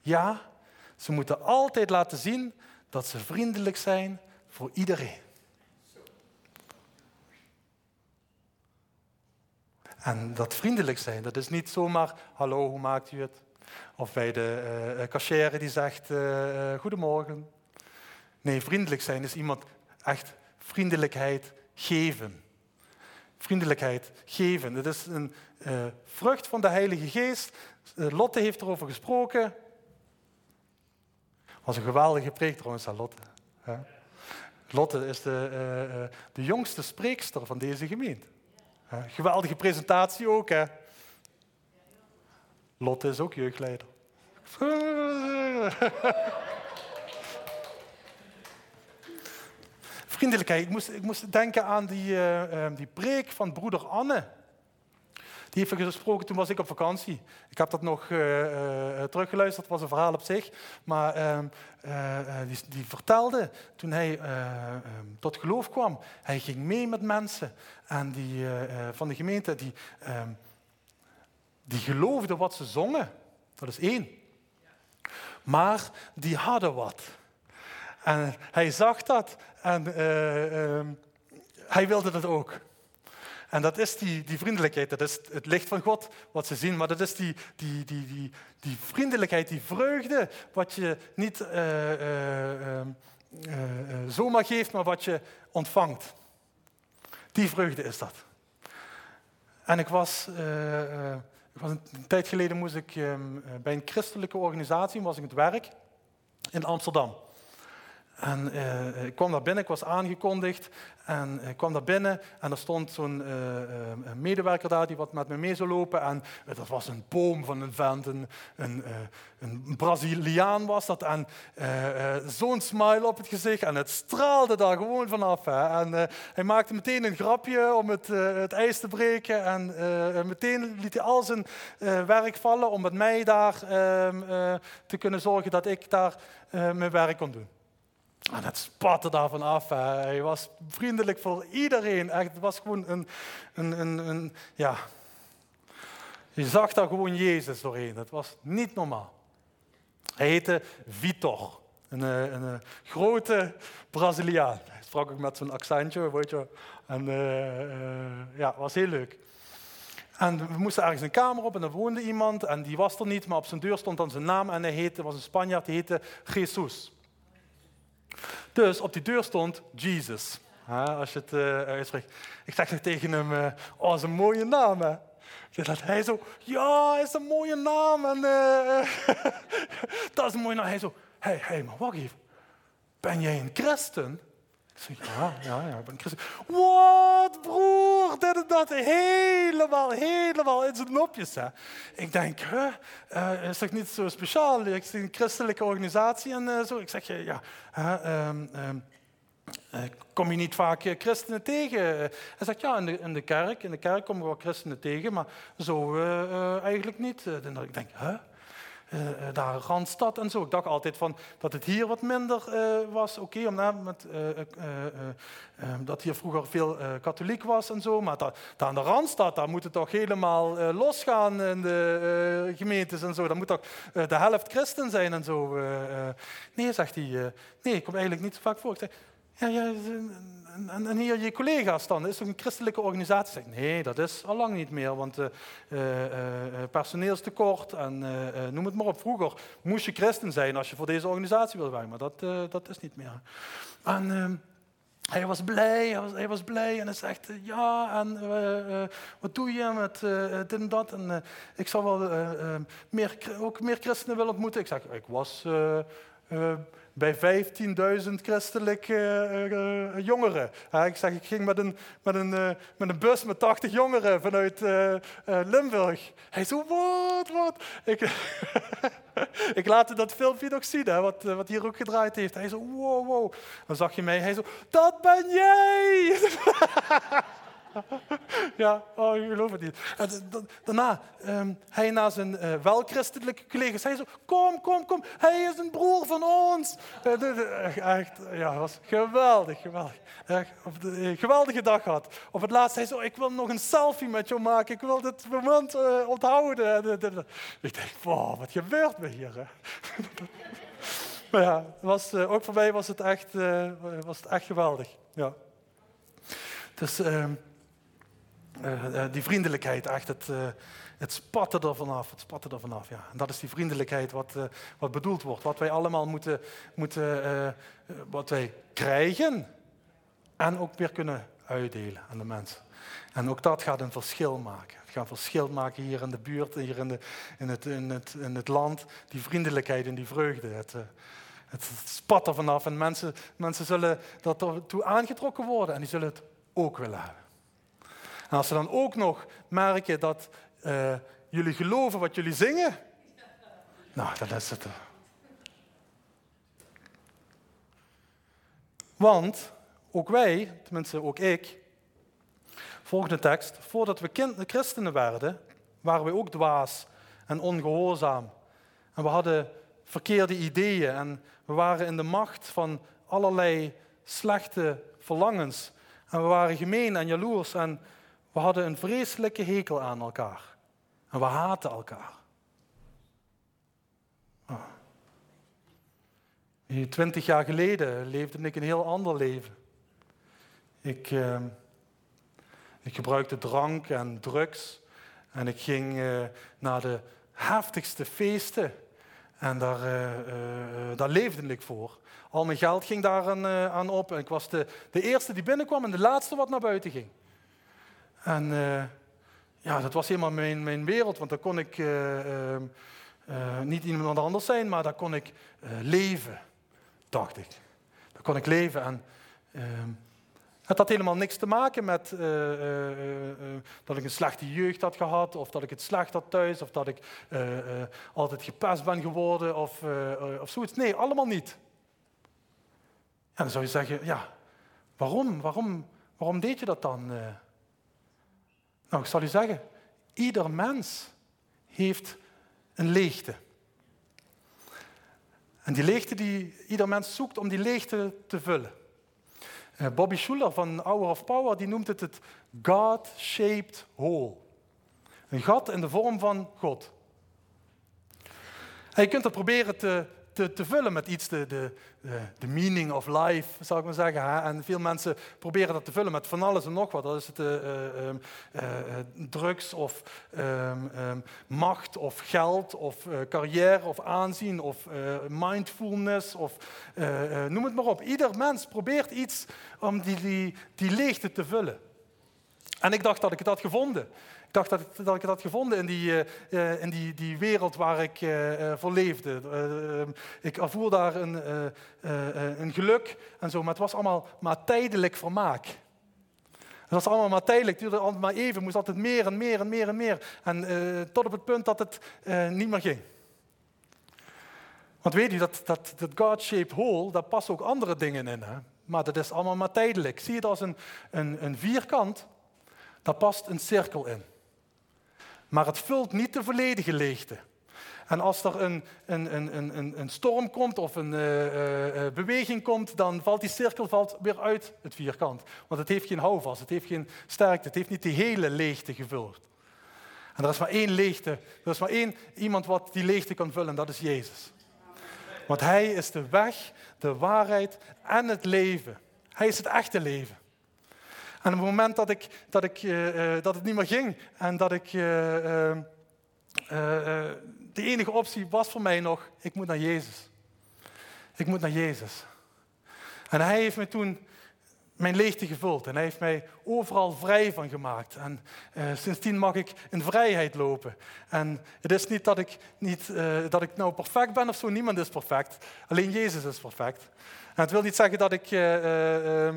Ja, ze moeten altijd laten zien dat ze vriendelijk zijn voor iedereen. En dat vriendelijk zijn, dat is niet zomaar, hallo, hoe maakt u het? Of bij de uh, die zegt uh, goedemorgen. Nee, vriendelijk zijn is iemand echt vriendelijkheid geven. Vriendelijkheid geven. Het is een vrucht van de Heilige Geest. Lotte heeft erover gesproken. Was een geweldige preek trouwens aan Lotte. Lotte is de, de jongste spreekster van deze gemeente. geweldige presentatie ook, hè? Lotte is ook jeugdleider. Vriendelijkheid. Ik moest, ik moest denken aan die, uh, die preek van broeder Anne. Die heeft gesproken, toen was ik op vakantie. Ik heb dat nog uh, uh, teruggeluisterd, het was een verhaal op zich. Maar ehm, die, die, vertelde, toen hij ehm, tot geloof kwam, hij ging mee met mensen en die, van de gemeente, die, ehm, die geloofden wat ze zongen. Dat is één. Maar die hadden wat. En hij zag dat en uh, uh, hij wilde dat ook. En dat is die, die vriendelijkheid, dat is het licht van God wat ze zien, maar dat is die, die, die, die, die vriendelijkheid, die vreugde, wat je niet uh, zomaar geeft, maar wat je ontvangt. Die vreugde is dat. En ik was, een, tijd geleden moest ik ehm, bij een christelijke organisatie, was ik het werk in Amsterdam. En uh, ik kwam daar binnen, ik was aangekondigd en ik kwam daar binnen en er stond zo'n uh, medewerker daar die wat met me mee zou lopen. En dat was een boom van een vent, een, een, een Braziliaan was dat. En zo'n smile op het gezicht en het straalde daar gewoon vanaf. Hè. En hij maakte meteen een grapje om het, het ijs te breken. En meteen liet hij al zijn werk vallen om met mij daar ehm, te kunnen zorgen dat ik daar mijn werk kon doen. En het spatte daarvan af. Hij was vriendelijk voor iedereen. Echt, het was gewoon een, een, een, een, ja. Je zag daar gewoon Jezus doorheen. Het was niet normaal. Hij heette Vitor. Een, eh, een, eh, grote Braziliaan. Hij sprak ook met zo'n accentje, weet je. En uh, ja, was heel leuk. En we moesten ergens een kamer op en er woonde iemand en die was er niet, maar op zijn deur stond dan zijn naam en hij heette, was een Spanjaard, die heette Jesus. Dus op die deur stond Jesus. als je het uh, uitspreekt. Ik zeg tegen hem, uh, oh, dat is een mooie naam. Hè? Dat hij zo, ja, is een mooie naam. En, uh, dat is een mooie naam. Hij zo, hé, hey, hey, maar wacht even. Ben jij een christen? Ik ja, ja, ja, ik ben. Wat, broer, dit en dat. Helemaal, helemaal in zijn nopjes. Hè. Ik denk, huh, uh, is dat niet zo speciaal? Ik zie een christelijke organisatie en uh, zo. Ik zeg, ja, uh, um, um, kom je niet vaak christenen tegen? Hij zegt, ja, in de, in de kerk. In de kerk komen we wel christenen tegen, maar zo eigenlijk niet. ik denk, huh? Uh, daar Randstad en zo. Ik dacht altijd van dat het hier wat minder uh, was. Oké, met dat hier vroeger veel katholiek was en zo. Maar daar, aan de Randstad, daar moet het toch helemaal losgaan in de gemeentes en zo. Dan moet toch de helft christen zijn en zo. nee, zegt hij. nee, ik kom eigenlijk niet zo vaak voor. Ja, en, en, hier je collega's dan, is toch een christelijke organisatie? Nee, dat is al lang niet meer, want uh, uh, personeelstekort en noem het maar op. Vroeger moest je christen zijn als je voor deze organisatie wilde werken, maar dat, dat is niet meer. En ehm, hij was blij, hij was, hij was, blij en hij zegt, ja, en wat doe je met dit en dat? En ik zou wel meer, ook meer christenen willen ontmoeten. Ik zeg, ik was bij 15.000 christelijke uh, uh, jongeren. ik zeg, ik ging met een, met, een, uh, met een bus met 80 jongeren vanuit Limburg. Hij zo, wat, wat? Ik, ik laat dat filmpje nog zien, hè, wat, wat hier ook gedraaid heeft. Hij zo, wow, wow. Dan zag je mij, hij zo, dat ben jij! ja, oh, ik geloof het niet. daarna, um, hij naar zijn uh, wel-christelijke collega's. Hij zo, kom, kom, kom. Hij is een broer van ons. Uh, echt, ja, was geweldig, geweldig. Uh, geweldige dag gehad. Op het laatst, hij zo, ik wil nog een selfie met jou maken. Ik wil dit moment onthouden. Ik dacht, wow, wat gebeurt me hier? Maar ja, was, ook voor mij was het echt, was het echt geweldig. Ja. Dus... Ehm, uh, die vriendelijkheid, echt het, uh, het spatten er vanaf. Het spatten er vanaf, ja. En dat is die vriendelijkheid wat, wat bedoeld wordt. Wat wij allemaal moeten, moeten wat wij krijgen en ook weer kunnen uitdelen aan de mensen. En ook dat gaat een verschil maken. Het gaat verschil maken hier in de buurt, hier in, de, in, het, in, het, in het land. Die vriendelijkheid en die vreugde. Het, eh, het spat er vanaf en mensen, mensen zullen toe aangetrokken worden en die zullen het ook willen hebben. En als ze dan ook nog merken dat uh, jullie geloven wat jullie zingen, nou, dan is het. Want ook wij, tenminste ook ik, volgende tekst, voordat we kind, christenen werden, waren we ook dwaas en ongehoorzaam. En we hadden verkeerde ideeën en we waren in de macht van allerlei slechte verlangens. En we waren gemeen en jaloers en we hadden een vreselijke hekel aan elkaar. En we haten elkaar. Oh. Twintig jaar geleden leefde ik een heel ander leven. Ik, uh, ik gebruikte drank en drugs en ik ging uh, naar de heftigste feesten. En daar, uh, daar leefde ik voor. Al mijn geld ging daar aan, aan op. En ik was de, de eerste die binnenkwam en de laatste wat naar buiten ging. En ja, dat was helemaal mijn, mijn wereld, want dan kon ik ehm, niet iemand anders zijn, maar daar kon ik leven, dacht ik. Daar kon ik leven en ehm, het had helemaal niks te maken met dat ik een slechte jeugd had gehad, of dat ik het slecht had thuis, of dat ik altijd gepest ben geworden, of, of zoiets. Nee, allemaal niet. En dan zou je zeggen, ja, waarom? Waarom, waarom deed je dat dan? Nou, ik zal u zeggen, ieder mens heeft een leegte. En die leegte die ieder mens zoekt om die leegte te vullen. Eh, Bobby Schuller van Hour of Power die noemt het het God-shaped hole. Een gat in de vorm van God. En je kunt dat proberen te, te, te vullen met iets, de, de, de, meaning of life, zou ik maar zeggen. En veel mensen proberen dat te vullen met van alles en nog wat. Dat is het uh, uh, uh, drugs of um, macht of geld of carrière of aanzien of mindfulness of noem het maar op. Ieder mens probeert iets om die, die, die leegte te vullen. En ik dacht dat ik het had gevonden dacht dat dat ik het had gevonden in die, uh, in die, die wereld waar ik uh, voor leefde. Ehm, ik ervoer daar een, een geluk en zo, maar het was allemaal maar tijdelijk vermaak. Het was allemaal maar tijdelijk, het duurde maar even, moest altijd meer en meer en meer en meer. En tot op het punt dat het niet meer ging. Want weet je, dat, dat, dat God-shaped hole, daar passen ook andere dingen in. Hè? Maar dat is allemaal maar tijdelijk. Zie je het als een, een, een vierkant, daar past een cirkel in maar het vult niet de volledige leegte. En als er een, een, een, een, storm komt of een uh, beweging komt, dan valt die cirkel valt weer uit het vierkant. Want het heeft geen houvast, het heeft geen sterkte, het heeft niet die hele leegte gevuld. En er is maar één leegte, er is maar één iemand wat die leegte kan vullen, en dat is Jezus. Want Hij is de weg, de waarheid en het leven. Hij is het echte leven. En op het moment dat, ik, dat, ik, uh, dat het niet meer ging en dat ik. Uh, de enige optie was voor mij nog: ik moet naar Jezus. Ik moet naar Jezus. En hij heeft me toen mijn leegte gevuld en hij heeft mij overal vrij van gemaakt. En sindsdien mag ik in vrijheid lopen. En het is niet dat ik, niet, dat ik nou perfect ben of zo, niemand is perfect. Alleen Jezus is perfect. En het wil niet zeggen dat ik uh,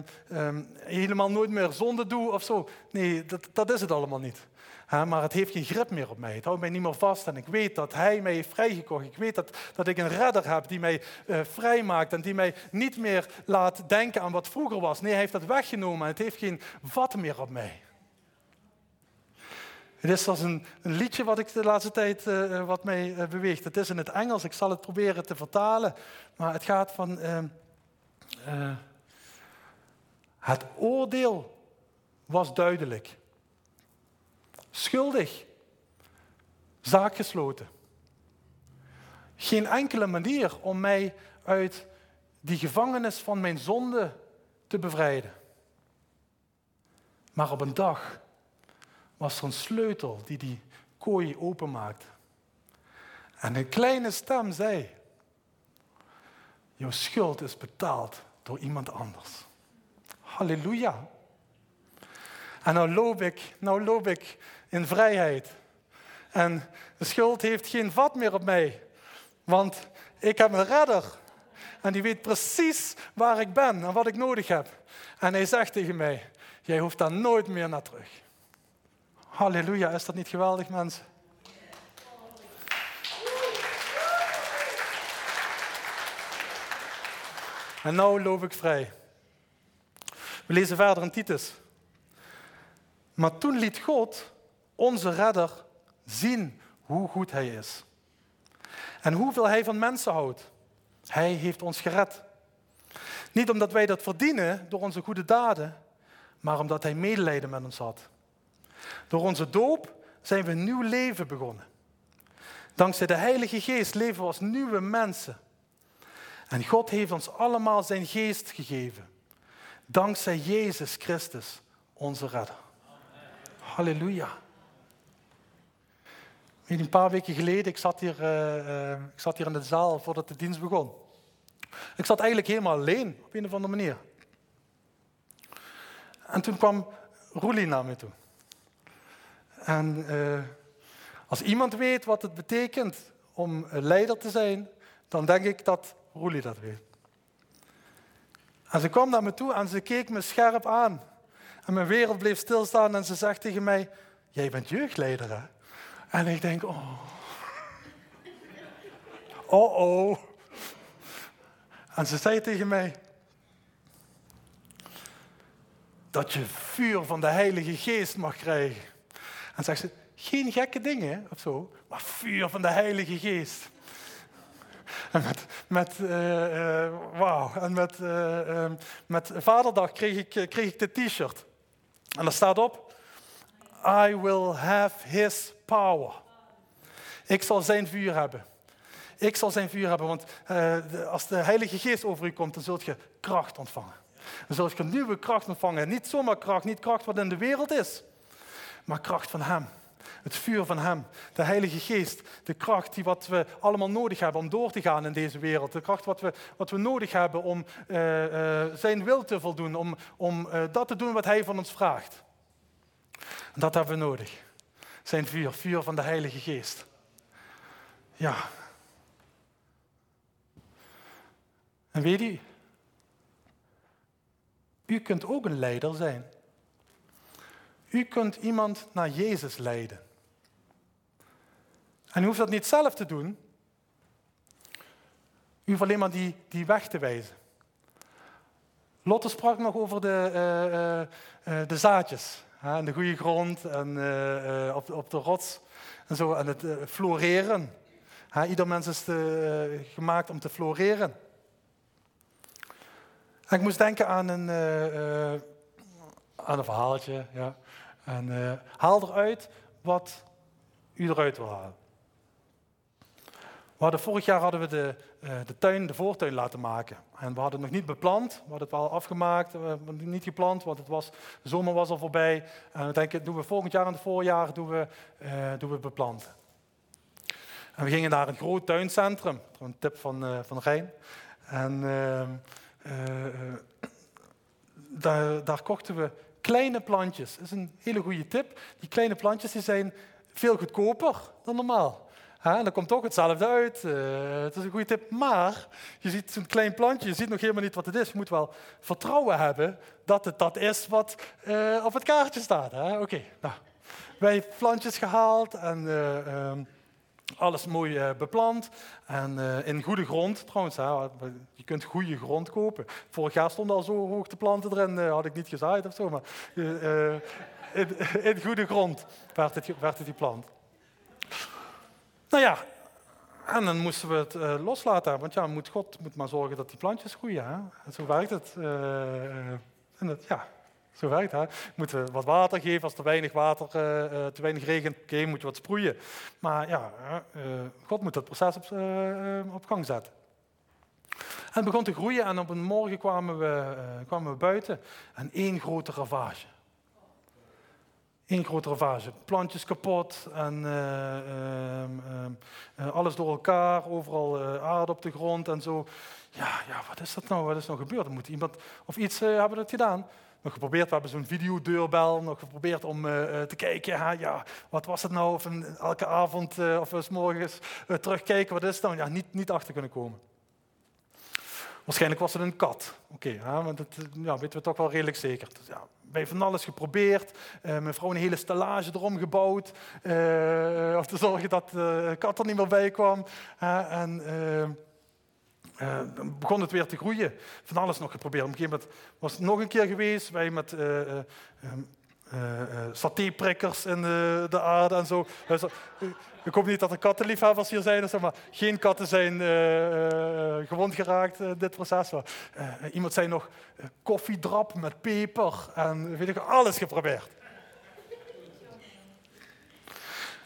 helemaal nooit meer zonde doe of zo. Nee, dat, dat is het allemaal niet. Maar het heeft geen grip meer op mij. Het houdt mij niet meer vast. En ik weet dat Hij mij heeft vrijgekocht. Ik weet dat, dat ik een redder heb die mij uh, vrijmaakt. En die mij niet meer laat denken aan wat vroeger was. Nee, Hij heeft dat weggenomen. Het heeft geen vat meer op mij. Het is als een, een, liedje wat ik de laatste tijd uh, wat mij beweegt. Het is in het Engels. Ik zal het proberen te vertalen. Maar het gaat van... Het oordeel was duidelijk. Schuldig. Zaak gesloten. Geen enkele manier om mij uit die gevangenis van mijn zonde te bevrijden. Maar op een dag was er een sleutel die die kooi openmaakte. En een kleine stem zei: Jouw schuld is betaald door iemand anders. Halleluja. En nou loop ik, nou loop ik in vrijheid. En de schuld heeft geen vat meer op mij. Want ik heb een redder. En die weet precies waar ik ben en wat ik nodig heb. En hij zegt tegen mij, jij hoeft daar nooit meer naar terug. Halleluja, is dat niet geweldig mensen? En nu loop ik vrij. We lezen verder in Titus. Maar toen liet God, onze redder, zien hoe goed hij is. En hoeveel hij van mensen houdt. Hij heeft ons gered. Niet omdat wij dat verdienen door onze goede daden, maar omdat hij medelijden met ons had. Door onze doop zijn we een nieuw leven begonnen. Dankzij de Heilige Geest leven we als nieuwe mensen. En God heeft ons allemaal zijn geest gegeven. Dankzij Jezus Christus, onze redder. Halleluja. Een paar weken geleden, ik zat, hier, uh, ik zat hier in de zaal voordat de dienst begon. Ik zat eigenlijk helemaal alleen, op een of andere manier. En toen kwam Roelie naar me toe. En uh, als iemand weet wat het betekent om leider te zijn, dan denk ik dat Roelie dat weet. En ze kwam naar me toe en ze keek me scherp aan. En mijn wereld bleef stilstaan en ze zegt tegen mij, jij bent jeugdleider hè? En ik denk, oh. Oh oh. En ze zei tegen mij, dat je vuur van de Heilige Geest mag krijgen. En zegt ze, geen gekke dingen of zo, maar vuur van de Heilige Geest. En met, met, uh, uh, wow. en met, uh, met Vaderdag kreeg ik, kreeg ik dit t-shirt. En daar staat op, I will have his power. Ik zal zijn vuur hebben. Ik zal zijn vuur hebben, want als de Heilige Geest over u komt, dan zult je kracht ontvangen. Dan zult je nieuwe kracht ontvangen. Niet zomaar kracht, niet kracht wat in de wereld is, maar kracht van Hem. Het vuur van Hem, de Heilige Geest, de kracht die wat we allemaal nodig hebben om door te gaan in deze wereld. De kracht wat we, wat we nodig hebben om uh, uh, Zijn wil te voldoen, om, om dat te doen wat Hij van ons vraagt. Dat hebben we nodig. Zijn vuur, vuur van de Heilige Geest. Ja. En weet u, u kunt ook een leider zijn. U kunt iemand naar Jezus leiden. En u hoeft dat niet zelf te doen. U hoeft alleen maar die, die weg te wijzen. Lotte sprak nog over de, uh, uh, de zaadjes. En de goede grond en op, op, de rots en zo. En het floreren. ieder mens is gemaakt om te floreren. En ik moest denken aan een, aan een verhaaltje. Ja. En haal eruit wat u eruit wil halen. We vorig jaar hadden we de, de tuin, de voortuin laten maken. En we hadden het nog niet beplant, we hadden het wel afgemaakt, uh, niet geplant, want het was, de zomer was al voorbij. En we denken, doen we volgend jaar in het voorjaar doen we, uh, doen we beplanten. En we gingen naar een groot tuincentrum, een tip van, van Rijn. En daar, daar kochten we kleine plantjes. Dat is een hele goede tip. Die kleine plantjes die zijn veel goedkoper dan normaal. En dan komt toch hetzelfde uit. Uh, het is een goede tip. Maar je ziet zo'n klein plantje, je ziet nog helemaal niet wat het is. Je moet wel vertrouwen hebben dat het dat is wat uh, op het kaartje staat. Oké, okay, nou. Wij plantjes gehaald en uh, alles mooi beplant. En in goede grond trouwens. Hè, je kunt goede grond kopen. Vorig jaar stonden al zo hoog de planten erin, had ik niet gezaaid of zo. Maar in, in, goede grond werd het, werd het geplant. Nou ja, en dan moesten we het uh, loslaten, want ja, moet God moet maar zorgen dat die plantjes groeien. Hè? En zo werkt het. Uh, en ja, zo werkt het. Moeten we wat water geven als er weinig water, te weinig regent, oké, moet je wat sproeien. Maar ja, God moet dat proces op, op gang zetten. En het begon te groeien en op een morgen kwamen we, kwamen we buiten en één grote ravage. Eén grote ravage. Plantjes kapot en uh, uh, uh, alles door elkaar, overal aarde op de grond en zo. Ja, ja, wat is dat nou? Wat is nou gebeurd? Moet iemand of iets hebben dat gedaan. nog geprobeerd, we hebben zo'n videodeurbel, nog geprobeerd om te kijken, ja, wat was het nou? Of elke avond of s morgens terugkijken, wat is het nou? Ja, niet, niet achter kunnen komen. Waarschijnlijk was het een kat. Oké, want dat ja, weten we toch wel redelijk zeker. Dus, ja, bij van alles geprobeerd. Uh, mijn vrouw een hele stellage erom gebouwd. Uh, om te zorgen dat de kat er niet meer bij kwam. en dan begon het weer te groeien. Van alles nog geprobeerd. Op een gegeven moment was het nog een keer geweest. Wij met satéprikkers in de, de, aarde en zo. Ik hoop niet dat er kattenliefhebbers hier zijn, maar geen katten zijn gewond geraakt in dit proces. iemand zei nog koffiedrap met peper en weet ik, alles geprobeerd.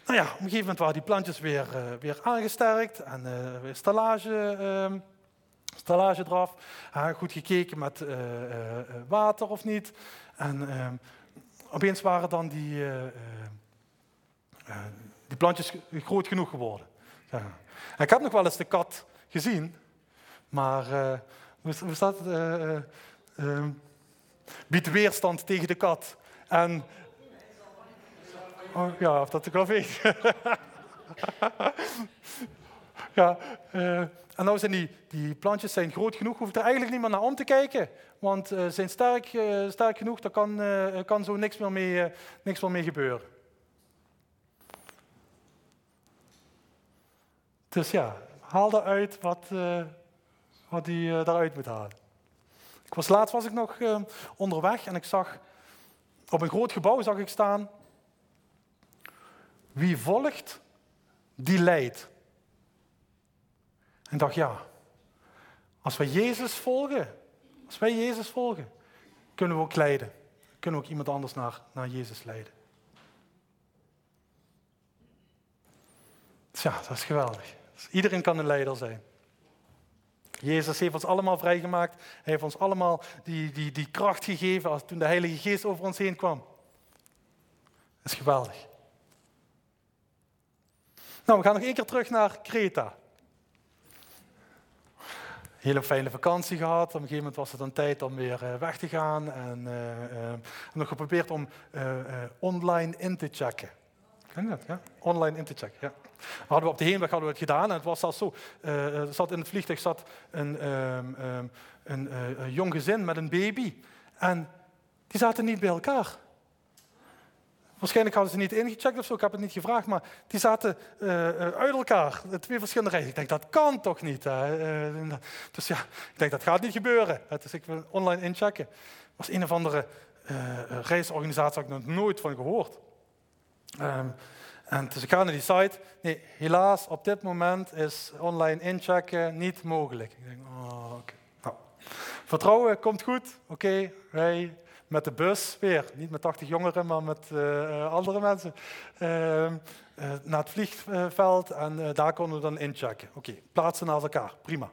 Nou ja, op een gegeven moment waren die plantjes weer, weer aangesterkt en weer stallage ehm, stallage eraf. goed gekeken met uh, uh, water of niet. En opeens waren dan die, die plantjes groot genoeg geworden. Ik heb nog wel eens de kat gezien, maar hoe, hoe staat het? biedt weerstand tegen de kat. En Oh, ja, of dat ik wel weet. ja, uh, en nou zijn die, plantjes zijn groot genoeg, hoeft er eigenlijk niet meer naar om te kijken. Want ze uh, zijn sterk, uh, sterk genoeg, daar kan, kan zo niks meer mee, niks meer mee gebeuren. Dus ja, haal eruit wat, wat hij daaruit moet halen. Ik was, laatst was ik nog onderweg en ik zag op een groot gebouw zag ik staan. Wie volgt, die leidt. En dacht, ja, als wij Jezus volgen, als wij Jezus volgen, kunnen we ook leiden. Kunnen we ook iemand anders naar, naar Jezus leiden. Ja, dat is geweldig. Dus iedereen kan een leider zijn. Jezus heeft ons allemaal vrijgemaakt. Hij heeft ons allemaal die, die, die kracht gegeven als toen de Heilige Geest over ons heen kwam. Dat is geweldig. Nou, we gaan nog één keer terug naar Kreta hele fijne vakantie gehad. Op een gegeven moment was het dan tijd om weer uh, weg te gaan. En uh, nog geprobeerd om online in te checken. Ken je dat? Ja? Online in te checken, ja. Hadden we op de heenweg hadden we het gedaan en het was zelfs zo. zat in het vliegtuig zat een, um, um, een jong gezin met een baby. En die zaten niet bij elkaar. Waarschijnlijk hadden ze niet ingecheckt of zo, ik heb het niet gevraagd, maar die zaten uh, uit elkaar, twee verschillende reizen. Ik denk, dat kan toch niet? Uh, dus ja, ik denk, dat gaat niet gebeuren. Dus ik wil online inchecken. Was een of andere reisorganisatie, had ik nog nooit van gehoord. Um, en dus ik ga naar die site. Nee, helaas, op dit moment is online inchecken niet mogelijk. Ik denk, oh, oké. Nou, vertrouwen komt goed. Oké, wij met de bus weer, niet met 80 jongeren, maar met uh, andere mensen, uh, uh, naar het vliegveld en daar konden we dan inchecken. Oké, plaatsen naast elkaar, prima.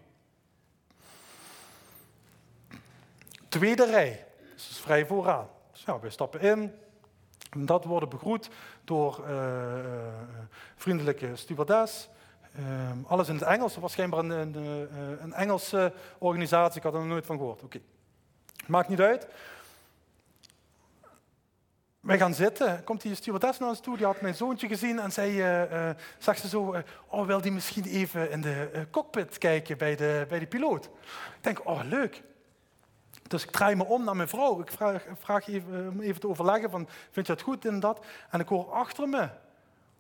Tweede rij, dus vrij vooraan. Dus we stappen in. En dat worden begroet door vriendelijke stewardess. Ehm, alles in het Engels. Dat was een, een Engelse organisatie. Ik had er nog nooit van gehoord. Oké, maakt niet uit. Wij gaan zitten. Komt die stewardess naar ons toe, die had mijn zoontje gezien en zei, uh, zag ze zo, uh, oh, wil die misschien even in de cockpit kijken bij de, bij de piloot? Ik denk, oh, leuk. Dus ik draai me om naar mijn vrouw. Ik vraag, vraag even, om even te overleggen van, vind je het goed in dat? En ik hoor achter me,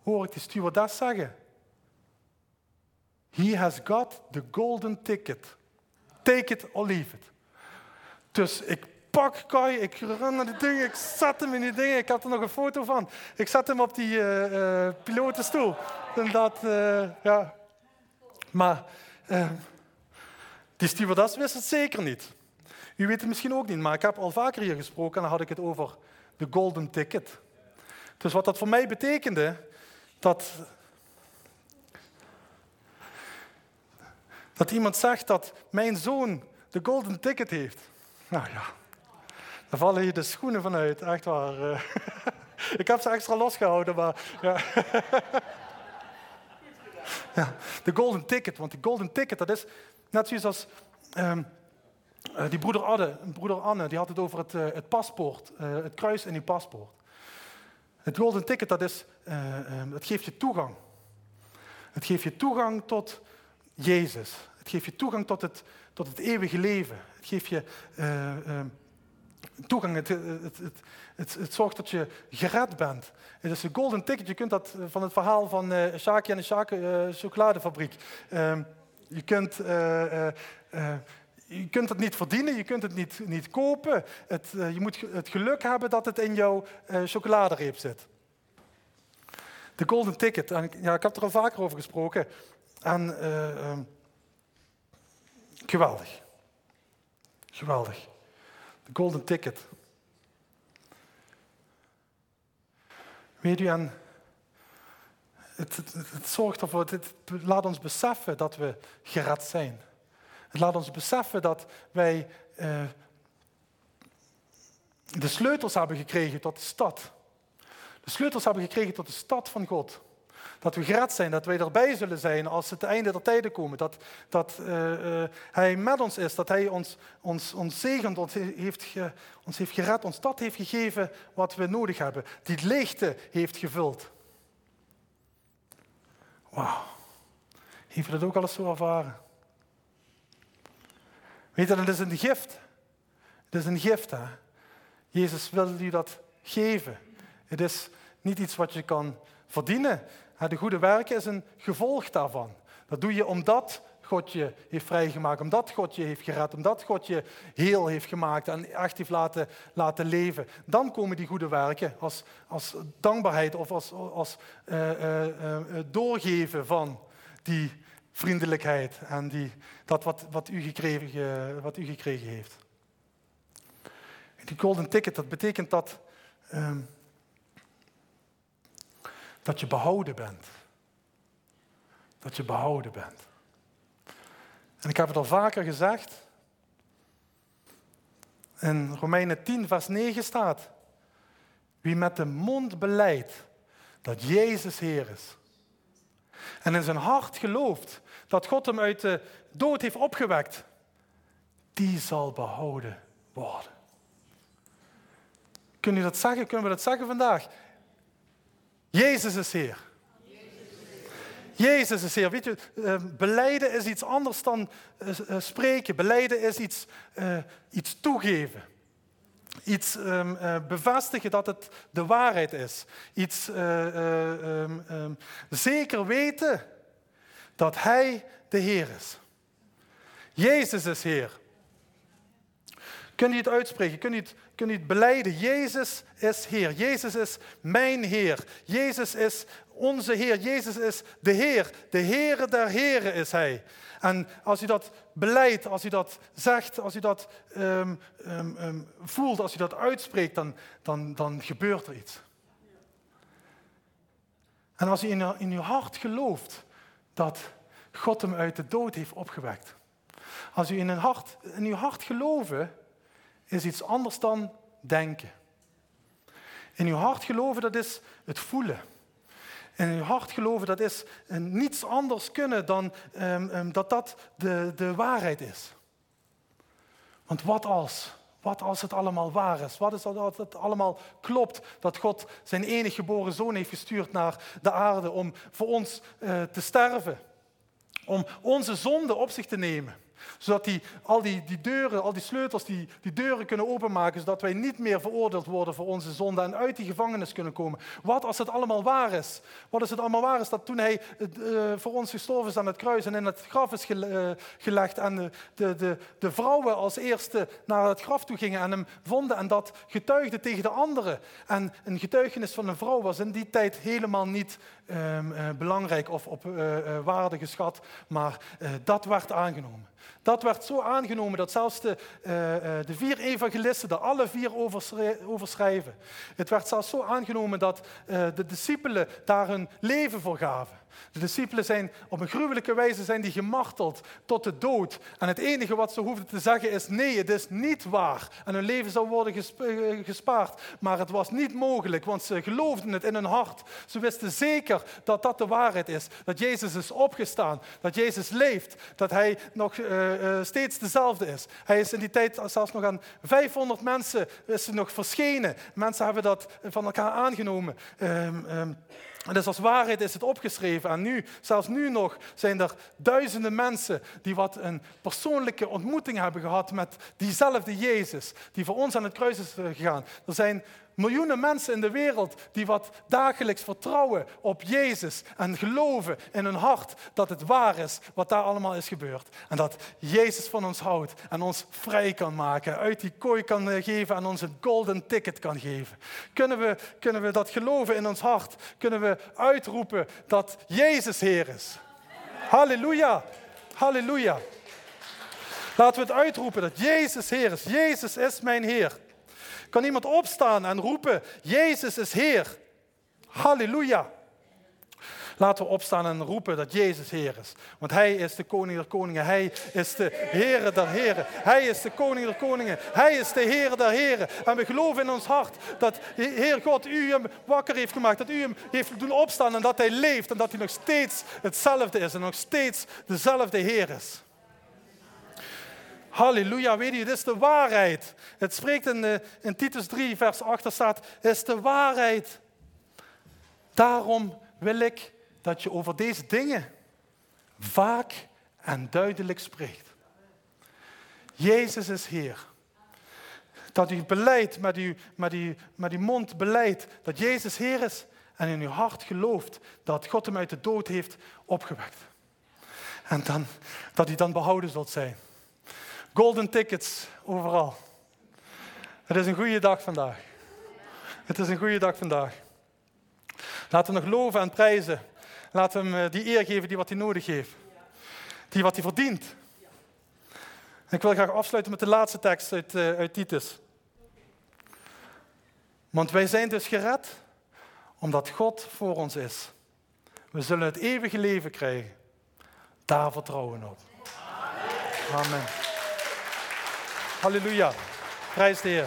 hoor ik de stewardess zeggen, he has got the golden ticket. Take it or leave it. Dus ik pak Kai, ik ren naar die dingen, ik zet hem in die dingen. Ik had er nog een foto van. Ik zet hem op die uh, uh, pilotenstoel. En dat, uh, ja. Maar die stewardess wist het zeker niet. U weet het misschien ook niet, maar ik heb al vaker hier gesproken en dan had ik het over de golden ticket. Dus wat dat voor mij betekende, dat, dat iemand zegt dat mijn zoon de golden ticket heeft. Nou ja, daar vallen hier de schoenen vanuit, echt waar. Eh. Ik heb ze extra losgehouden, maar ja. ja. De golden ticket, want de golden ticket, dat is net zoals als um, die broeder Anne, broeder Anne, die had het over het, het paspoort, het kruis in uw paspoort. Het golden ticket, dat, is, dat geeft je toegang. Het geeft je toegang tot Jezus. Het geeft je toegang tot het, tot het eeuwige leven. Het geeft je toegang. Het, het, het, het, zorgt dat je gered bent. Het is een golden ticket. Je kunt dat van het verhaal van uh, en de Shaki uh, chocoladefabriek. Uh, je kunt... je kunt het niet verdienen, je kunt het niet, niet kopen. Het, je moet het geluk hebben dat het in jouw chocoladereep zit. De golden ticket. Ja, ik heb er al vaker over gesproken. En ehm, geweldig. Geweldig. De golden ticket. Weet u, en het, het, het zorgt ervoor, het, laat ons beseffen dat we gered zijn. Het laat ons beseffen dat wij eh, de sleutels hebben gekregen tot de stad. De sleutels hebben gekregen tot de stad van God. Dat we gered zijn, dat wij erbij zullen zijn als het einde der tijden komen. Dat, dat uh, uh, Hij met ons is, dat Hij ons, ons, ons zegent, ons heeft, ge, ons heeft gered, ons dat heeft gegeven wat we nodig hebben. Die leegte heeft gevuld. Wauw. Heeft u dat ook al eens zo ervaren? Weet je, dat is een gift. Het is een gift, hè. Jezus wil u dat geven. Het is niet iets wat je kan verdienen. De goede werken is een gevolg daarvan. Dat doe je omdat God je heeft vrijgemaakt, omdat God je heeft gered, omdat God je heel heeft gemaakt en echt heeft laten, laten leven. Dan komen die goede werken als, als dankbaarheid of als, als uh, uh, uh, doorgeven van die vriendelijkheid en die, dat wat, wat, u gekregen, wat u gekregen heeft. Die golden ticket, dat betekent dat. Um, dat je behouden bent. Dat je behouden bent. En ik heb het al vaker gezegd. In Romeinen 10, vers 9 staat: Wie met de mond beleidt dat Jezus Heer is. En in zijn hart gelooft dat God hem uit de dood heeft opgewekt, die zal behouden worden. Kun je dat zeggen? Kunnen we dat zeggen vandaag? Jezus is Heer. Jezus is Heer. Weet je, uh, beleiden is iets anders dan uh, spreken. Beleiden is iets, iets toegeven. Iets um, bevestigen dat het de waarheid is. Iets um, zeker weten dat Hij de Heer is. Jezus is Heer. Kun je het uitspreken? Kun je kun je het beleiden? Jezus is Heer. Jezus is mijn Heer. Jezus is onze Heer. Jezus is de Heer. De Heere der Heren is Hij. En als u dat beleidt, als u dat zegt, als u dat um, um, um, voelt, als u dat uitspreekt, dan, dan, dan gebeurt er iets. En als u in, in uw hart gelooft dat God hem uit de dood heeft opgewekt. Als u in uw hart, in uw hart geloven is iets anders dan denken. In uw hart geloven, dat is het voelen. In uw hart geloven, dat is niets anders kunnen dan um, dat dat de, de waarheid is. Want wat als? Wat als het allemaal waar is? Wat is als het allemaal klopt? Dat God zijn enige geboren zoon heeft gestuurd naar de aarde om voor ons uh, te sterven. Om onze zonde op zich te nemen zodat die, al die, die deuren, al die sleutels, die, die deuren kunnen openmaken, zodat wij niet meer veroordeeld worden voor onze zonde en uit die gevangenis kunnen komen. Wat als het allemaal waar is? Wat als het allemaal waar is dat toen hij uh, voor ons gestorven is aan het kruis en in het graf is uh, gelegd en de, de, de, vrouwen als eerste naar het graf toe gingen en hem vonden en dat getuigden tegen de anderen. En een getuigenis van een vrouw was in die tijd helemaal niet uh, belangrijk of op waarde geschat, maar dat werd aangenomen. Dat werd zo aangenomen dat zelfs de, uh, de vier evangelisten er alle vier over schrijven. Het werd zelfs zo aangenomen dat uh, de discipelen daar hun leven voor gaven. De discipelen zijn op een gruwelijke wijze zijn die gemarteld tot de dood. En het enige wat ze hoefden te zeggen is nee, het is niet waar. En hun leven zou worden eh, gespaard. Maar het was niet mogelijk, want ze geloofden het in hun hart. Ze wisten zeker dat dat de waarheid is. Dat Jezus is opgestaan, dat Jezus leeft, dat hij nog uh, uh, steeds dezelfde is. Hij is in die tijd zelfs nog aan 500 mensen is nog verschenen. Mensen hebben dat van elkaar aangenomen. Um, um, dus als waarheid is het opgeschreven. En nu, zelfs nu nog, zijn er duizenden mensen die wat een persoonlijke ontmoeting hebben gehad met diezelfde Jezus, die voor ons aan het kruis is gegaan. Er zijn miljoenen mensen in de wereld die wat dagelijks vertrouwen op Jezus en geloven in hun hart dat het waar is wat daar allemaal is gebeurd. En dat Jezus van ons houdt en ons vrij kan maken, uit die kooi kan eh, geven en ons een golden ticket kan geven. Kunnen we, kunnen we dat geloven in ons hart? Kunnen we uitroepen dat Jezus Heer is? Halleluja! Halleluja! Laten we het uitroepen dat Jezus Heer is. Jezus is mijn Heer. Kan iemand opstaan en roepen, Jezus is Heer. Halleluja. Laten we opstaan en roepen dat Jezus Heer is. Want Hij is de koning der koningen. Hij is de Heer der heren. Hij is de koning der koningen. Hij is de Heer der heren. En we geloven in ons hart dat Heer God u hem wakker heeft gemaakt. Dat u hem heeft doen opstaan en dat Hij leeft. En dat Hij nog steeds hetzelfde is. En nog steeds dezelfde Heer is. Halleluja, weet je, dit is de waarheid. Het spreekt in, de, in Titus 3, vers 8, staat, is de waarheid. Daarom wil ik dat je over deze dingen vaak en duidelijk spreekt. Jezus is Heer. Dat u beleidt, met uw, met, uw, met uw mond beleidt dat Jezus Heer is en in uw hart gelooft dat God hem uit de dood heeft opgewekt. En dan, dat u dan behouden zult zijn. Golden tickets overal. Het is een goede dag vandaag. Het is een goede dag vandaag. Laten we nog loven en prijzen. Laten we hem eh, die eer geven die wat hij nodig heeft. Die wat hij verdient. ik wil graag afsluiten met de laatste tekst uit, uh, uit Titus. Want wij zijn dus gered omdat God voor ons is. We zullen het eeuwige leven krijgen. Daar vertrouwen we op. Amen. Halleluja. Prijs de